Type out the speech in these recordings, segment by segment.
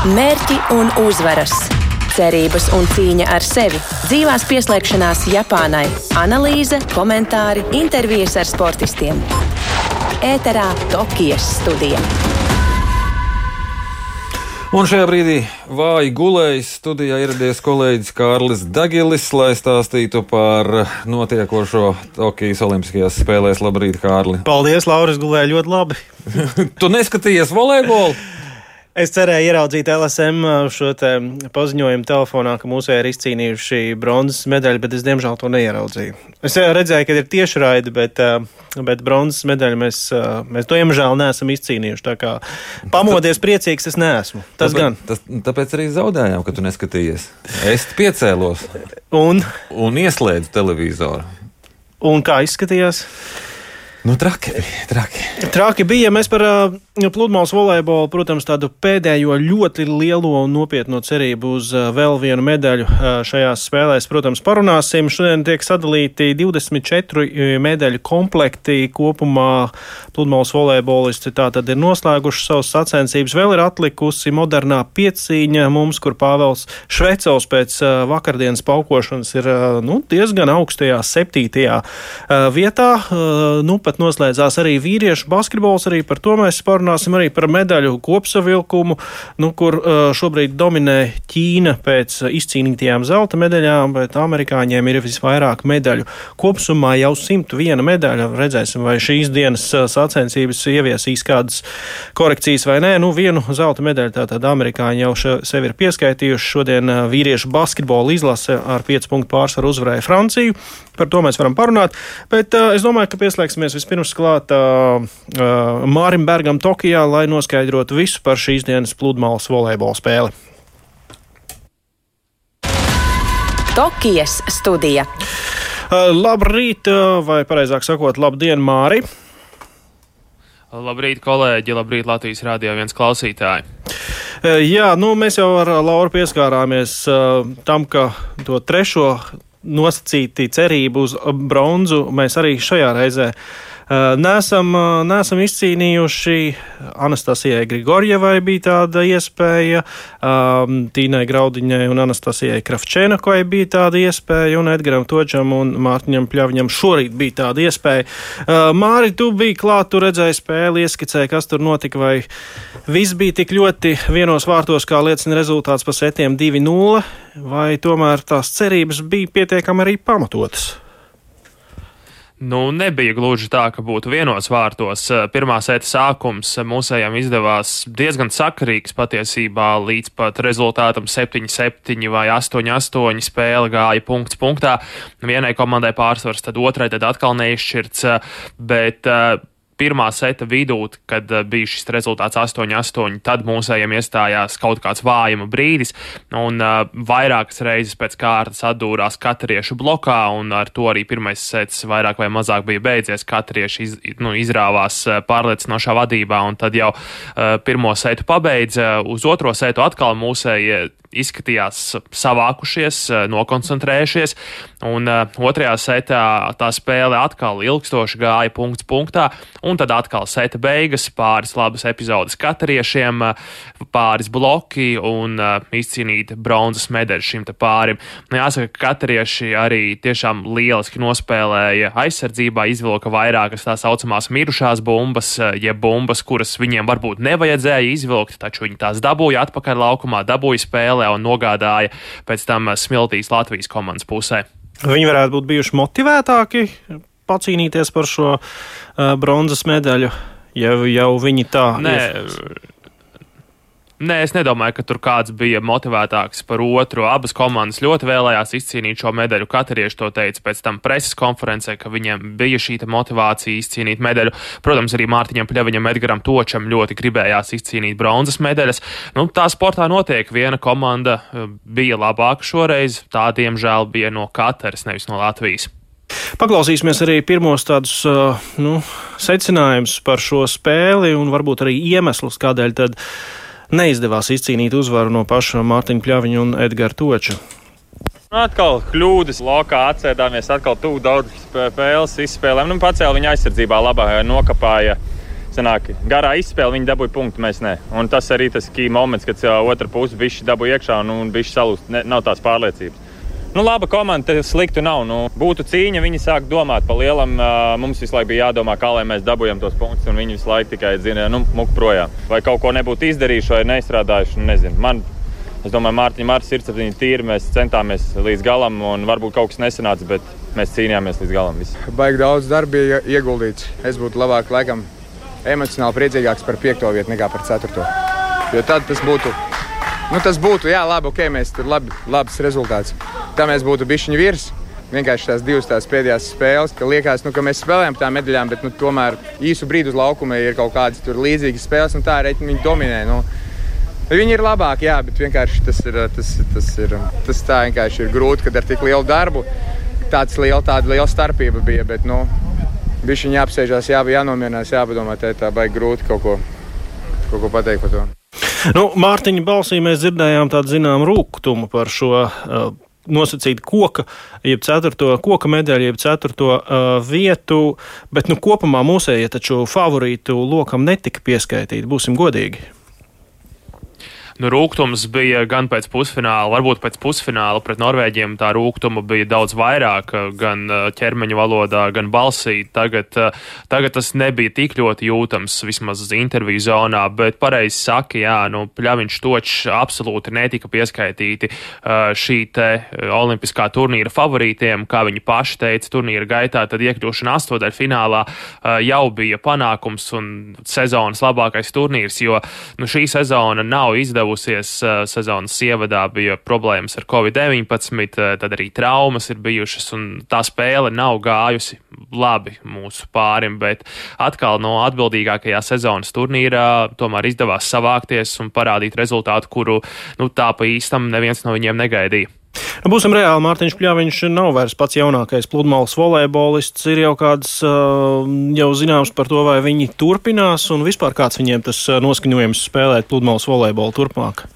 Mērķi un uzvaras, cerības un cīņa ar sevi, dzīvās pieslēgšanās Japānai, analīze, komentāri, intervijas ar sportistiem. Ēterā Tokijas studija. Un šajā brīdī vāji gulējis studijā ieradies kolēģis Kārlis Dagilis, lai stāstītu par notiekošo Tokijas Olimpiskajās spēlēs. Labrīt, Kārli! Paldies, Lauris, gulēja ļoti labi. tu neskatījies volejbolu? Es cerēju ieraudzīt LSM uh, šo te paziņojumu telefonā, ka mūsu ir izcīnījuši bronzas medaļu, bet es diemžēl to neieraudzīju. Es redzēju, ka ir tiešraidi, bet, uh, bet bronzas medaļu mēs, uh, mēs diemžēl neesam izcīnījuši. Tā kā pamodies priecīgs es neesmu. Tas tāpēc, gan. Tas, tāpēc arī zaudējām, ka tu neskatījies. Es piecēlos Un, un ieslēdzu televizoru. un kā izskatījās? Nu, traki bija, traki. Traki bija. Mēs par uh, pludmales volejbolu, protams, tādu pēdējo ļoti lielo un nopietno cerību uz uh, vēl vienu medaļu uh, šajās spēlēs, protams, parunāsim. Šodien tiek sadalīti 24 medaļu komplekti kopumā. Pludmales volejbolisti tā tad ir noslēguši savus sacensības. Vēl ir atlikusi modernā piecīņa mums, kur Pāvels Švecels pēc uh, vakardienas paukošanas ir uh, nu, diezgan augstajā septītajā uh, vietā. Uh, nu, pat noslēdzās arī vīriešu basketbols. Arī par to mēs parunāsim, arī par medaļu kopsavilkumu, nu, kur uh, šobrīd dominē Ķīna pēc izcīnītajām zelta medaļām, bet amerikāņiem ir visvairāk medaļu. Kopsumā jau 101 medaļa. Redzēsim, vai šīs dienas uh, sacensības ieviesīs kādas korekcijas vai nē. Nu, vienu zelta medaļu tātad amerikāņi jau še, sev ir pieskaitījuši. Šodien uh, vīriešu basketbola izlase ar 5 punktu pārsvaru uzvarēja Franciju. Par to mēs varam parunāt. Bet uh, es domāju, ka pieslēgsimies vispirms klāt uh, uh, Mārim Bergam Tokijā, lai noskaidrotu visu par šīs dienas pludmales volejbola spēli. Tokijas studija. Uh, labrīt, vai pareizāk sakot, labdien, Māri! Labrīt, kolēģi! Labrīt, Latvijas Rādio 1 klausītāji! Jā, nu mēs jau ar Lauru pieskārāmies uh, tam, ka to trešo nosacīti cerību uz bronzu. Mēs arī šajā reizē Nesam, nesam izcīnījuši. Anastasijai Grigorjevai bija tāda iespēja, Tīnai Graudiņai un Anastasijai Kravčēnakai bija tāda iespēja, un Edgaram Točam un Mārtiņam Pļaviņam šorīt bija tāda iespēja. Māri, tu biji klāt, tu redzēji spēli, ieskicēji, kas tur notika, vai viss bija tik ļoti vienos vārtos, kā liecina rezultāts pa setiem 2-0, vai tomēr tās cerības bija pietiekami arī pamatotas? Nu, nebija gluži tā, ka būtu vienos vārtos. Pirmā sēta sākums mūsējām izdevās diezgan sakarīgs patiesībā līdz pat rezultātam 7-7 vai 8-8 spēle gāja punkts punktā. Vienai komandai pārsvars, tad otrai tad atkal neizšķirts, bet pirmā seta vidū, kad eh, bija šis rezultāts 8-8, tad mūsējiem iestājās kaut kāds vājuma brīdis, un uh, vairākas reizes pēc kārtas atdūrās katriešu blokā, un ar to arī pirmais sets vairāk vai mazāk bija beidzies. Katrieši iz, nu, izrāvās uh, pārliecinošā vadībā, un tad jau uh, pirmo setu pabeidza. Uz otro setu atkal mūsēji izskatījās savākušies, nokoncentrējušies, un uh, otrajā setā tā spēle atkal ilgstoši gāja punkts punktā, un tad atkal seta beigas, pāris labas epizodes katriešiem, pāris bloki un uh, izcīnīt bronzas medaļu šim te pārim. Nu, jāsaka, ka katrieši arī tiešām lieliski nospēlēja aizsardzībā, izvilka vairākas tā saucamās mirušās bumbas, jeb bumbas, kuras viņiem varbūt nevajadzēja izvilkt, taču viņi tās dabūja atpakaļ laukumā, dabūja spēlē un nogādāja pēc tam smiltīs Latvijas komandas pusē. Viņi varētu būt bijuši motivētāki pacīnīties par šo uh, bronzas medaļu, ja jau viņi tā. Nē, ir. Nē, es nedomāju, ka tur kāds bija motivētāks par otru. Abas komandas ļoti vēlējās izcīnīt šo medaļu. Katrieši to teica pēc tam preses konferencē, ka viņiem bija šī motivācija izcīnīt medaļu. Protams, arī Mārtiņam Pļaviņam, Edgaram Točam ļoti gribējās izcīnīt bronzas medaļas. Nu, tā sportā notiek. Viena komanda eh, bija labāka šoreiz, tā diemžēl bija no Kataras, nevis no Latvijas. Paklausīsimies arī pirmos tādus uh, nu, secinājumus par šo spēli un varbūt arī iemeslus, kādēļ tad neizdevās izcīnīt uzvaru no paša Mārtiņa Pļaviņa un Edgara Toča. Atkal kļūdas lokā atcēdāmies, atkal tuvu daudz spēles izspēlēm. Nu, pacēla viņa aizsardzībā labā, nokapāja Sanāk, garā izspēle viņi dabūja punktu, mēs ne. Un tas arī tas key moments, kad uh, otra puse bišķi dabūja iekšā un, un bišķi salūst. Ne, nav tās pārliecības. Nu, laba komanda, tas sliktu nav. Nu, būtu cīņa, viņi sāk domāt par lielam. Mums visu laiku bija jādomā, kā lai mēs dabūjam tos punktus, un viņi visu laiku tikai zina, nu, muk projām. Vai kaut ko nebūtu izdarījuši vai neizstrādājuši, nu, nezinu. Man, es domāju, Mārtiņa Mārta sirdsapziņa tīra, mēs centāmies līdz galam, un varbūt kaut kas nesanāca, bet mēs cīnījāmies līdz galam. Visu. Baigi daudz darba bija ieguldīts. Es būtu labāk, laikam, emocionāli priecīgāks par piekto vietu nekā par ceturto. Jo tad tas būtu Nu, tas būtu, jā, labi, ok, mēs tur labi, labs rezultāts. Tā mēs būtu bišķiņi virs. Vienkārši tās divas tās pēdējās spēles, ka liekas, nu, ka mēs spēlējam par tām medaļām, bet nu, tomēr īsu brīdi uz laukuma ir kaut kādas līdzīgas spēles, un tā arī viņi dominē. Nu, Viņi ir labāki, jā, bet vienkārši tas ir, tas, tas ir, tas tā vienkārši ir grūti, kad ar tik lielu darbu tāds liela, tāda liela starpība bija. Bet, nu, viņš viņam jāapsēžās, jā, jānomierinās, jāpadomā, tā, tā baigi grūti kaut ko, kaut ko pateikt par to. Nu, Mārtiņa balsī mēs dzirdējām tādu zinām rūkumu par šo uh, nosacīt koka, jeb ceturto koka medaļu, jeb ceturto uh, vietu, bet nu, kopumā mūsējie taču favorītu lokam netika pieskaitīti, būsim godīgi. Nu, rūkums bija gan pēc pusfināla, varbūt pēc pusfināla pret Norvēģiem. Tā rūkuma bija daudz vairāk, gan uh, ķermeņa valodā, gan balsī. Tagad, uh, tagad tas nebija tik ļoti jūtams, vismaz interviju zonā, bet pareizi saka, jā, nu, Pļaviņš točs absolūti netika pieskaitīti uh, šī te olimpiskā turnīra favorītiem, kā viņi paši teica, turnīra gaitā, tad iekļūšana astotdaļ finālā jau bija panākums un sezonas labākais turnīrs, jo nu, šī sezona nav izdevusi izdevusies. Sezonas ievadā bija problēmas ar covid-19, tad arī traumas ir bijušas, un tā spēle nav gājusi labi mūsu pārim, bet atkal no atbildīgākajā sezonas turnīrā tomēr izdevās savākties un parādīt rezultātu, kuru nu, tā pa īstam neviens no viņiem negaidīja. Būsim reāli, Mārtiņš Pļāviņš nav vairs pats jaunākais pludmales volejbolists. Ir jau kāds jau zināms par to, vai viņi turpinās un vispār kāds viņiem tas noskaņojums spēlēt pludmales volejbolu turpmāk.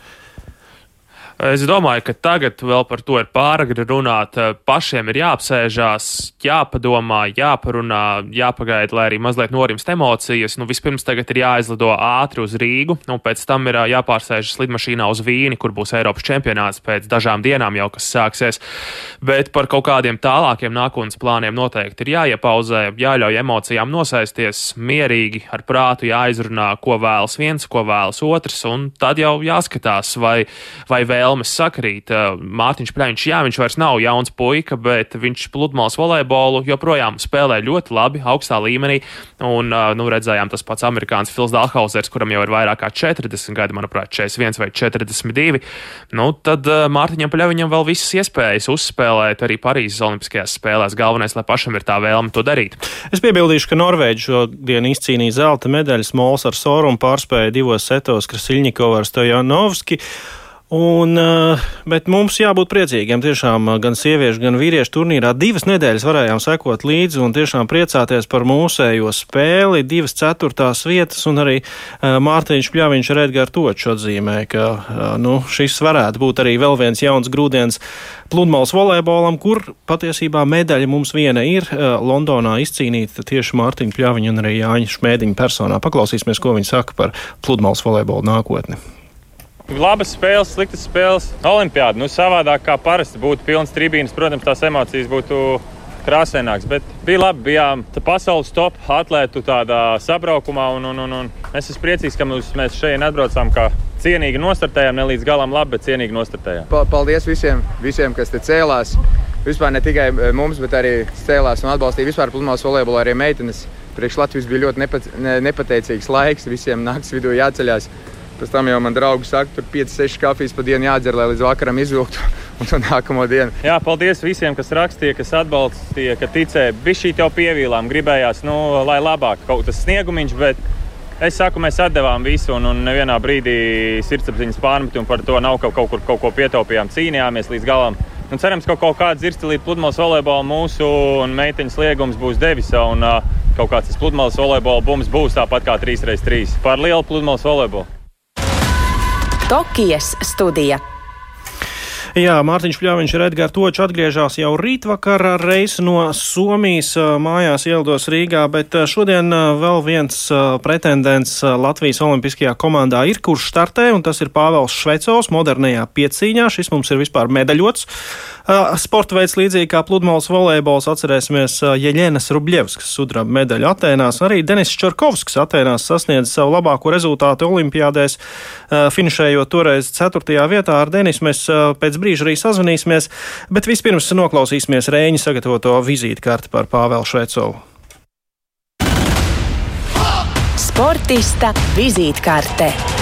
Es domāju, ka tagad vēl par to ir pāragri runāt. Pašiem ir jāapsēžās, jāpadomā, jāparunā, jāpagaida, lai arī mazliet norimst emocijas. Nu, vispirms tagad ir jāizlido ātri uz Rīgu, un pēc tam ir jāpārsēžas lidmašīnā uz Vīni, kur būs Eiropas čempionāts pēc dažām dienām jau, kas sāksies. Bet par kaut kādiem tālākiem nākotnes plāniem noteikti ir jāiepauzē, jāļauj emocijām nosaisties, mierīgi, ar prātu jāizrunā, ko vēlas viens, ko vēlas otrs, un tad jau jāskatās, vai, vai vēl vēlmes sakrīt. Mārtiņš Pļaņš, jā, viņš vairs nav jauns puika, bet viņš pludmales volejbolu joprojām spēlē ļoti labi, augstā līmenī. Un, nu, redzējām tas pats amerikānis Fils Dālhausers, kuram jau ir vairāk kā 40 gadi, manuprāt, 41 vai 42. Nu, tad Mārtiņam Pļaviņam vēl visas iespējas uzspēlēt arī Parīzes Olimpiskajās spēlēs. Galvenais, lai pašam ir tā vēlme to darīt. Es piebildīšu, ka Norvēģi šodien izcīnīja zelta medaļas Mols ar Sorumu pārspēja divos setos Krasiļņikovu ar Stojanovski. Un, eh, bet mums jābūt priecīgiem. Tiešām eh, gan sieviešu, gan vīriešu turnīrā divas nedēļas varējām sekot līdzi un tiešām priecāties par mūsējo spēli. Divas ceturtās vietas un arī uh, Mārtiņš Pļaviņš ar Edgars Toču atzīmē, ka nu, šis varētu būt arī vēl viens jauns grūdienis pludmales volejbolam, kur patiesībā medaļa mums viena ir Londonā izcīnīta tieši Mārtiņa Pļaviņa un arī Jāņa Šmēdiņa personā. Paklausīsimies, ko viņi saka par pludmales volejbolu nākotni. Labas spēles, sliktas spēles. Olimpiāda nu, savādāk kā parasti būtu pilns tribīnas. Protams, tās emocijas būtu krāsaināks. Bet bija labi, bijām pasaules top atlētu tādā sabraukumā. Un, un, un, un es esmu priecīgs, ka mēs, mēs šeit atbraucām. Cienīgi nostartējām, ne līdz galam labi, bet cienīgi nostartējām. Paldies visiem, visiem kas te cēlās. Vispār ne tikai eh, mums, bet arī cēlās un atbalstīja vispār pludmales volejbolu arī meitenes. Priekš Latvijas bija ļoti nepat, ne, nepateicīgs laiks, visiem naktas vidū jāceļās. Pēc tam jau man draugi saka, tur 5-6 kafijas pa dienu jādzer, lai līdz vakaram izvilktu. Un to nākamo dienu. Jā, paldies visiem, kas rakstīja, kas atbalstīja, ka ticēja. Bija šī jau pievīlām, gribējās, nu, lai labāk kaut tas sniegumiņš, bet es saku, mēs atdevām visu, un, un nevienā brīdī sirdsapziņas pārmetumu par to nav kaut, kaut kur kaut ko pietaupījām, cīnījāmies līdz galam. Un cerams, ka kaut kāda dzirstelīta pludmales volejbola mūsu un meiteņu sliegums būs devis. Un, uh, kaut kāds pludmales volejbola bums būs tāpat kā 3x3 par lielu pludmales volejbolu. Tokijas studija. Jā, Mārtiņš Pļāviņš ir Edgars Točs atgriežas jau rītvakar ar reisu no Somijas mājās ielidos Rīgā, bet šodien vēl viens pretendents Latvijas olimpiskajā komandā ir, kurš startē, un tas ir Pāvels Švecovs modernajā piecīņā. Šis mums ir vispār medaļots. Sporta veids līdzīgi kā pludmales volejbols, atcerēsimies Jeļenas Rubļevskas sudraba medaļu Atēnās. Arī Denis Čarkovskis Atēnās sasniedz savu labāko rezultātu olimpiādēs, finišējot toreiz 4. vietā. Ar Denis mēs pēc brīža arī sazvanīsimies, bet vispirms noklausīsimies Rēņa sagatavoto vizītkarti par Pāvelu Švecovu. Sportista vizītkarte.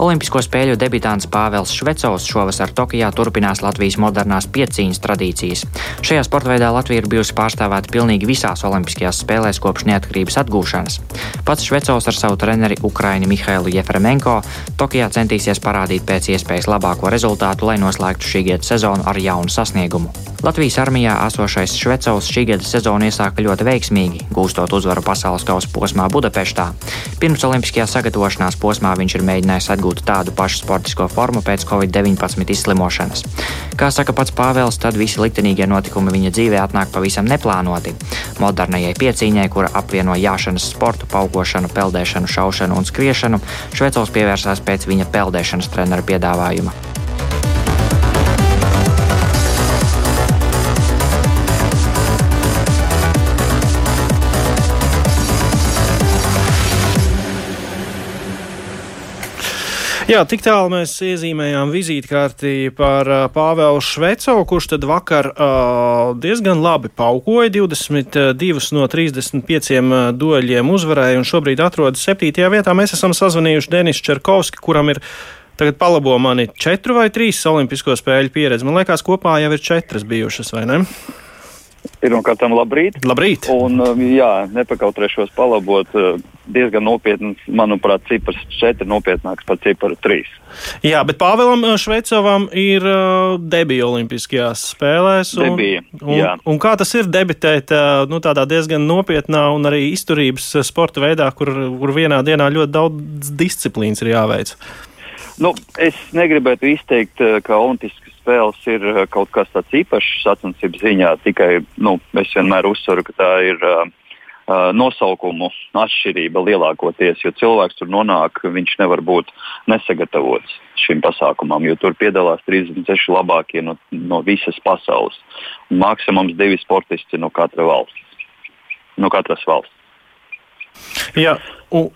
Olimpisko spēļu debitants Pāvils Švecovs šovasar Tokijā turpinās Latvijas modernās piecīņas tradīcijas. Šajā sporta veidā Latvija ir bijusi pārstāvēta pilnīgi visās Olimpiskajās spēlēs kopš neatkarības atgūšanas. Pats Švecovs ar savu treneri Ukraini Mihailu Jefremenko Tokijā centīsies parādīt pēc iespējas labāko rezultātu, lai noslēgtu šī gada sezonu ar jaunu sasniegumu. Latvijas armijā esošais Švecovs šī gada sezonu iesāka ļoti veiksmīgi, gūstot uzvaru pasaules kausa posmā Budapeštā. Pirms olimpiskajā sagatavošanās posmā viņš ir mēģinājis atgūt tādu pašu sportisko formu pēc Covid-19 izslimošanas. Kā saka pats Pāvils, tad visi liktenīgie notikumi viņa dzīvē atnāk pavisam neplānoti. Modernajai piecīņai, kura apvieno jāšanas sportu, paukošanu, peldēšanu, šaušanu un skriešanu, Švecovs pievērsās pēc viņa peldēšanas trenera piedāvājuma. Jā, tik tālu mēs iezīmējām vizītkārti par Pāvelu Švecovu, kurš tad vakar diezgan labi paukoja, 22 no 35 dueļiem uzvarēja un šobrīd atrodas 7. vietā. Mēs esam sazvanījuši Denis Čerkovski, kuram ir tagad palabo mani 4 vai 3 olimpisko spēļu pieredzi. Man liekas, kopā jau ir 4 bijušas, vai ne? Pirmkārt, labrīt. labrīt. Un, um, jā, nepakautrēšos palabot. Uh, diezgan nopietns, manuprāt, cipars 4 nopietnāks par ciparu 3. Jā, bet Pāvēlam uh, Šveicovam ir uh, debija Olimpiskajās spēlēs. Un, debija, un, un kā tas ir debitēt nu, tādā diezgan nopietnā un arī izturības sporta veidā, kur, kur vienā dienā ļoti daudz disciplīnas ir jāveic? Nu, es negribētu izteikt, ka Olimpiskas spēles ir eh, kaut kas tāds īpašs sacensību ziņā, tikai nu, es vienmēr uzsveru, ka tā ir uh, nosaukumu atšķirība lielākoties, jo cilvēks tur nonāk, viņš nevar būt nesagatavots šim pasākumam, jo tur piedalās 36 labākie no, no visas pasaules. Maksimums divi sportisti no katra valsts. No katras valsts. Jā, un,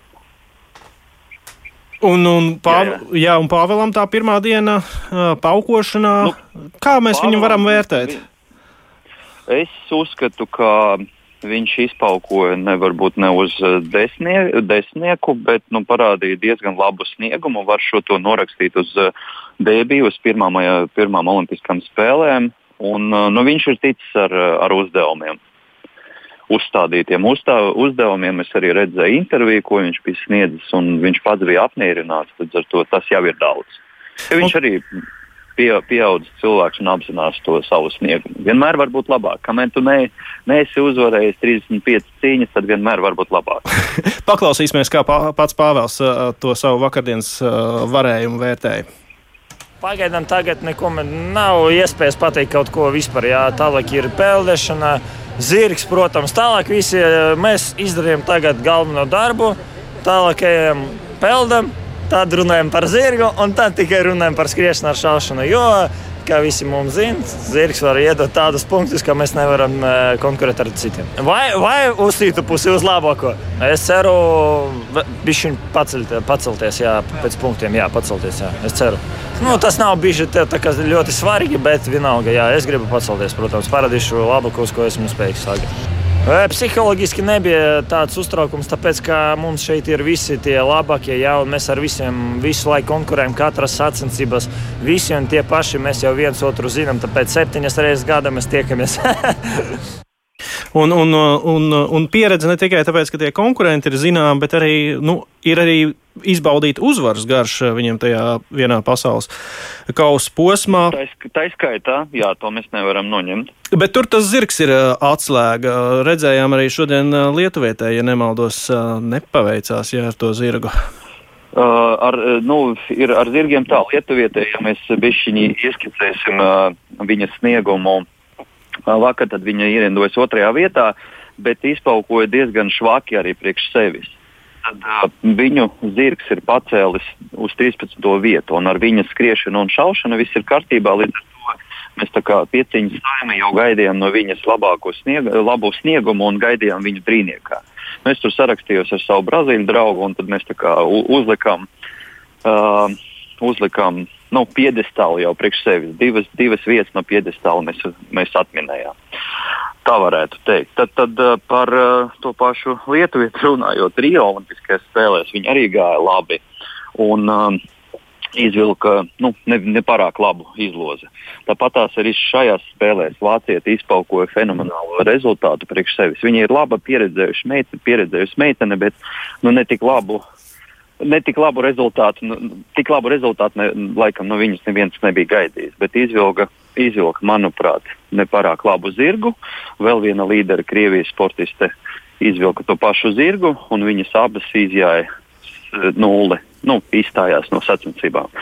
Un, un, Pāv, jā, jā. Jā, un Pāvēlam tā pirmā diena uh, paukošanā, nu, kā mēs Pāvēlam, viņu varam vērtēt? Es uzskatu, ka viņš izpaukoja ne varbūt ne uz desnie, desmitnieku, bet nu, parādīja diezgan labu sniegumu. Var šo to norakstīt uz debiju, uz pirmām, pirmām olimpiskām spēlēm. Un, nu, viņš ir ticis ar, ar uzdevumiem uzstādītiem uzstā, uzdevumiem. Es arī redzēju interviju, ko viņš bija sniedzis, un viņš pats bija apmierināts. Tad ar to tas jau ir daudz. Ja viņš arī pie, pieaudzis cilvēks un apzinās to savu sniegumu. Vienmēr var būt labāk. Kamēr tu ne, neesi uzvarējis 35 cīņas, tad vienmēr var būt labāk. Paklausīsimies, kā pā, pats Pāvils uh, to savu vakardienas uh, varējumu vērtēja. Pagaidām tagad neko nav iespējas pateikt kaut ko vispār. Jā, tālāk ir peldēšana zirgs, protams. Tālāk visi eh, mēs izdarījām tagad galveno darbu, tālāk ejam peldam, tad runājam par zirgu un tad tikai runājam par skriešanu ar šaušanu. Jo, kā visi mums zina, zirgs var iedot tādus punktus, ka mēs nevaram uh, konkurēt ar citiem. Vai, vai uz citu pusi, uz labāko? Es ceru, viņš ir pacelties, jā, pēc punktiem, jā, pacelties. Jā. Es ceru. Nu, tas nav bijis ļoti svarīgi, bet vienalga, jā, es gribu pacelties. Protams, parādīšu labākos, ko esmu spējīgs sagaidīt. Psiholoģiski nebija tāds uztraukums, tāpēc ka mums šeit ir visi tie labākie, jā, mēs ar visiem visu laiku konkurējam, katras sacensības, visi un tie paši. Mēs jau viens otru zinām, tāpēc septiņas reizes gadā mēs tiekamies. Un, un, un, un pieredze ne tikai tāpēc, ka tie konkurenti ir zināmi, bet arī nu, ir arī izbaudīt uzvaras garš viņiem tajā vienā pasaules kausa posmā. Tā ir skaitā, jā, to mēs nevaram noņemt. Bet tur tas zirgs ir atslēga. Redzējām arī šodien Lietuvietē, ja nemaldos, nepaveicās jā, ar to zirgu. Uh, ar, nu, ir ar zirgiem tā lietuvietē, ja mēs bišķiņi ieskicēsim uh, viņas sniegumu. Uh, vakar viņa ierindojas otrajā vietā, bet izpaukoja diezgan švaki arī priekš sevis. Tad viņu zirgs ir pacēlis uz 13. vietu, un ar viņa skriešanu un šaušanu viss ir kārtībā. Līdz ar to mēs kā pieciņas saimi jau gaidījām no viņas labāko snieg, labo sniegumu un gaidījām viņu trīniekā. Es tur sarakstījos ar savu brazīļu draugu, un tad mēs uzlikām, uh, uzlikām nu, piedestālu jau priekš sevis. Divas, divas vietas no piedestāla mēs, mēs atminējām. Tā varētu teikt. Tad, tad par uh, to pašu Lietuvu runājot, Rio Olimpiskajās spēlēs viņi arī gāja labi. Un, um, izvilka nu, nepārāk ne labu izlozi. Tāpat tās arī šajās spēlēs Vācija izpaukoja fenomenālu rezultātu priekš sevis. Viņa ir laba pieredzējuša meitene, pieredzējusi meitene bet nu, ne tik labu. Ne tik labu rezultātu, nu, tik labu rezultātu ne, laikam no viņas neviens nebija gaidījis, bet izvilka, izvilka manuprāt, nepārāk labu zirgu. Vēl viena līdera, Krievijas sportiste, izvilka to pašu zirgu, un viņas abas izjāja nulli nu, izstājās no sacensībām.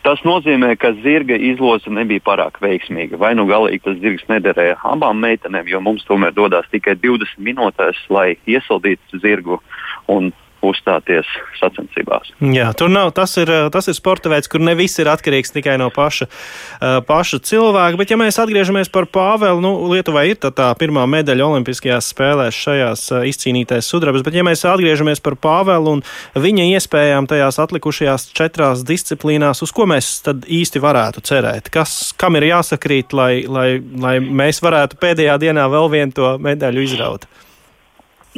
Tas nozīmē, ka zirga izloze nebija pārāk veiksmīga. Vai nu galīgi tas zirgs nederēja abām meitenēm, jo mums tomēr dodas tikai 20 minūtes, lai iesildītu zirgu un uzstāties sacensībās. Jā, tur nav. Tas ir, tas ir sporta veids, kur ne viss ir atkarīgs tikai no paša, paša cilvēka. Bet, ja mēs atgriežamies par Pāvelu, nu, Lietuvai ir tā, tā pirmā medaļa Olimpiskajās spēlēs šajās izcīnītais sudrabs. Bet, ja mēs atgriežamies par Pāvelu un viņa iespējām tajās atlikušajās četrās disciplīnās, uz ko mēs tad īsti varētu cerēt? Kas, kam ir jāsakrīt, lai, lai, lai mēs varētu pēdējā dienā vēl vienu to medaļu izraut?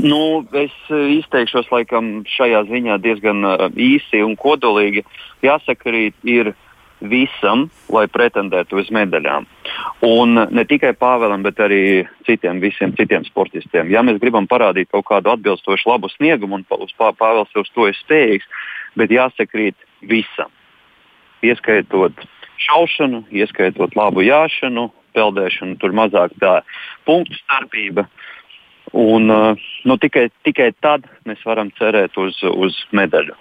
Nu, es eh, izteikšos laikam šajā ziņā diezgan uh, īsi un kodolīgi. Jāsaka, arī ir visam, lai pretendētu uz medaļām. Un ne tikai Pāvēlam, bet arī citiem, visiem citiem sportistiem. Ja mēs gribam parādīt kaut kādu atbilstošu labu sniegumu, un Pāvils uz to ir spējīgs, bet jāsakrīt visam. Ieskaitot šaušanu, ieskaitot labu jāšanu, peldēšanu, tur mazāk tā punktu starpība. Uh, Un, uh, nu, tikai, tikai tad mēs varam cerēt uz, uz medaļu.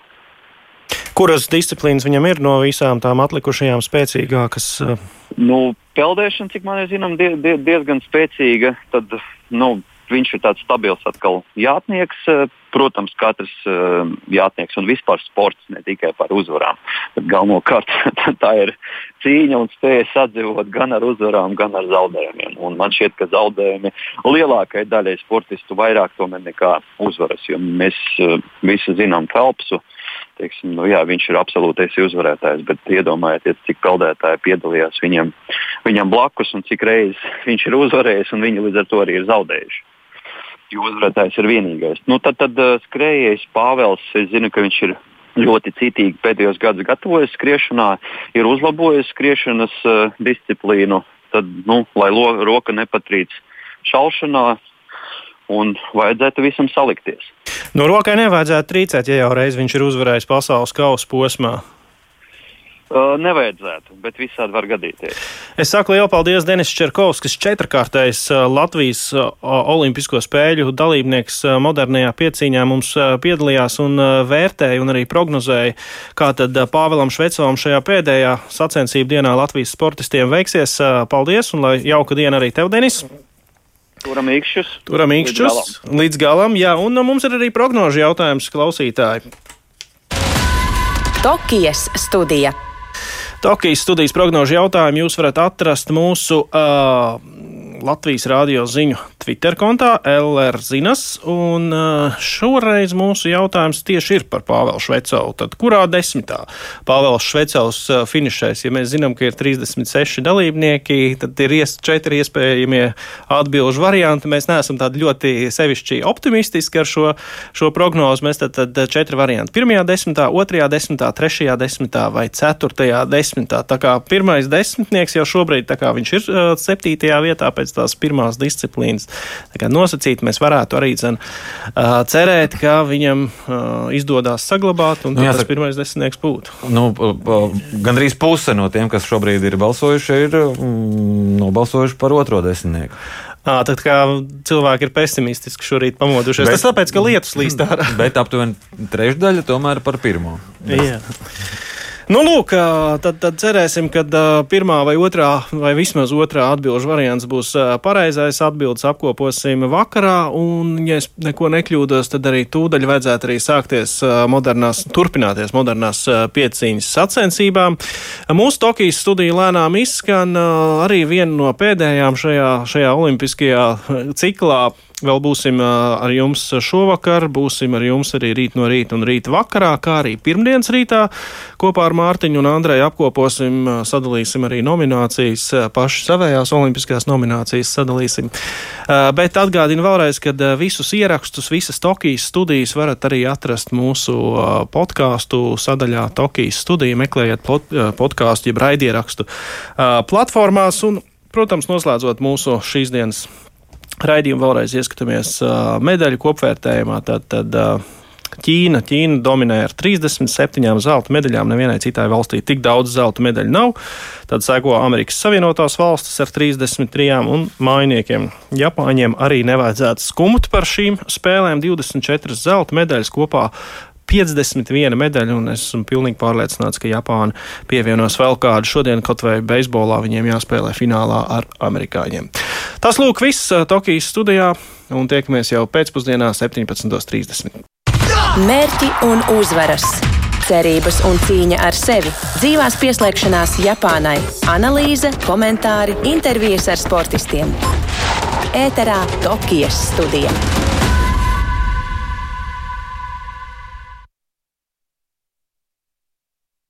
Kuras disciplīnas viņam ir no visām tām atlikušajām spēcīgākas? Uh? Nu, peldēšana, cik man ir zinām, die, die, diezgan spēcīga. Tad, nu, viņš ir tāds stabils atkal jātnieks. Uh, protams, katrs uh, jātnieks un vispār sports ne tikai par uzvarām. Galvenokārt tā ir cīņa un spēja sadzīvot gan ar uzvarām, gan ar zaudējumiem. Un man šķiet, ka zaudējumi lielākajai daļai sportistu vairāk nekā uzvaras. Jo mēs uh, visi zinām Felpsu. Teiksim, nu, jā, viņš ir absolūtais uzvarētājs, bet iedomājieties, cik peldētāji piedalījās viņam, viņam blakus un cik reizes viņš ir uzvarējis un viņi līdz ar to arī ir zaudējuši jo uzvarētājs ir vienīgais. Nu, tad tad uh, skrejējs Pāvels, es zinu, ka viņš ir ļoti citīgi pēdējos gados gatavojies skriešanā, ir uzlabojis skriešanas uh, disciplīnu, tad, nu, lai lo, roka nepatrīc šaušanā. Un vajadzētu visam salikties. No rokai nevajadzētu trīcēt, ja jau reiz viņš ir uzvarējis pasaules kausa posmā. Uh, nevajadzētu, bet visādi var gadīties. Es saku lielu paldies Denis Čerkovskis, četrkārtais uh, Latvijas uh, Olimpisko spēļu dalībnieks modernajā piecīņā mums piedalījās un vērtēja un arī prognozēja, kā tad Pāvēlam Švecovam šajā pēdējā sacensību dienā Latvijas sportistiem veiksies. Paldies un lai jauka diena arī tev, Denis! Turam īkšķus. Turam īkšķus līdz galam. Līdz galam, jā, un mums ir arī prognožu jautājums klausītāji. Tokijas studija. Tokijas studijas prognožu jautājumu jūs varat atrast mūsu uh, Latvijas rādio ziņu Twitter kontā LR Zinas, un šoreiz mūsu jautājums tieši ir par Pāvelu Švecovu. Tad kurā desmitā Pāvels Švecovs finišēs? Ja mēs zinām, ka ir 36 dalībnieki, tad ir ies, četri iespējamie atbilžu varianti. Mēs neesam tādi ļoti sevišķi optimistiski ar šo, šo prognozu. Mēs tad, tad četri varianti. Pirmajā desmitā, otrajā desmitā, trešajā desmitā vai ceturtajā desmitā. Tā kā pirmais desmitnieks jau šobrīd, tā kā viņš ir septītajā vietā pēc tās pirmās disciplīnas nosacīti, mēs varētu arī dzen, uh, cerēt, ka viņam uh, izdodas saglabāt, un nu, tas pirmais desmitnieks būtu. Nu, gandrīz puse no tiem, kas šobrīd ir balsojuši, ir mm, nobalsojuši par otro desmitnieku. À, tad kā cilvēki ir pesimistiski šorīt pamodušies. Bet, Tas tāpēc, ka lietus līst ārā. Bet aptuveni trešdaļa tomēr par pirmo. Jā. Nu, lūk, tad, tad cerēsim, ka pirmā vai otrā, vai vismaz otrā atbildžu variants būs pareizais. Atbildes apkoposim vakarā, un, ja es neko nekļūdos, tad arī tūdaļ vajadzētu arī sākties modernās, turpināties modernās piecīņas sacensībām. Mūsu Tokijas studija lēnām izskan arī viena no pēdējām šajā, šajā olimpiskajā ciklā Vēl būsim ar jums šovakar, būsim ar jums arī rīt no rīta un rīta vakarā, kā arī pirmdienas rītā. Kopā ar Mārtiņu un Andreju apkoposim, sadalīsim arī nominācijas, paši savējās olimpiskās nominācijas sadalīsim. Bet atgādinu vēlreiz, ka visus ierakstus, visas Tokijas studijas varat arī atrast mūsu podkāstu sadaļā Tokijas studija. Meklējiet podkāstu, jeb raidierakstu platformās un, protams, noslēdzot mūsu šīs dienas raidījumu vēlreiz ieskatāmies medaļu kopvērtējumā. Tad, tad, Ķīna, Ķīna dominē ar 37 zelta medaļām. Nevienai citai valstī tik daudz zelta medaļu nav. Tad seko Amerikas Savienotās valstis ar 33 un mainiekiem. Japāņiem arī nevajadzētu skumt par šīm spēlēm. 24 zelta medaļas kopā 51 medaļa, un es esmu pilnīgi pārliecināts, ka Japāna pievienos vēl kādu. Šodien kaut vai beisbolā viņiem jāspēlē finālā ar amerikāņiem. Tas lūk viss Tokijas studijā, un tiekamies jau pēcpusdienā 17.30. Mērķi un uzvaras! Cerības un cīņa ar sevi, dzīvās pieslēgšanās Japānai, analīze, komentāri, intervijas ar sportistiem. Ēterā Tokijas studija.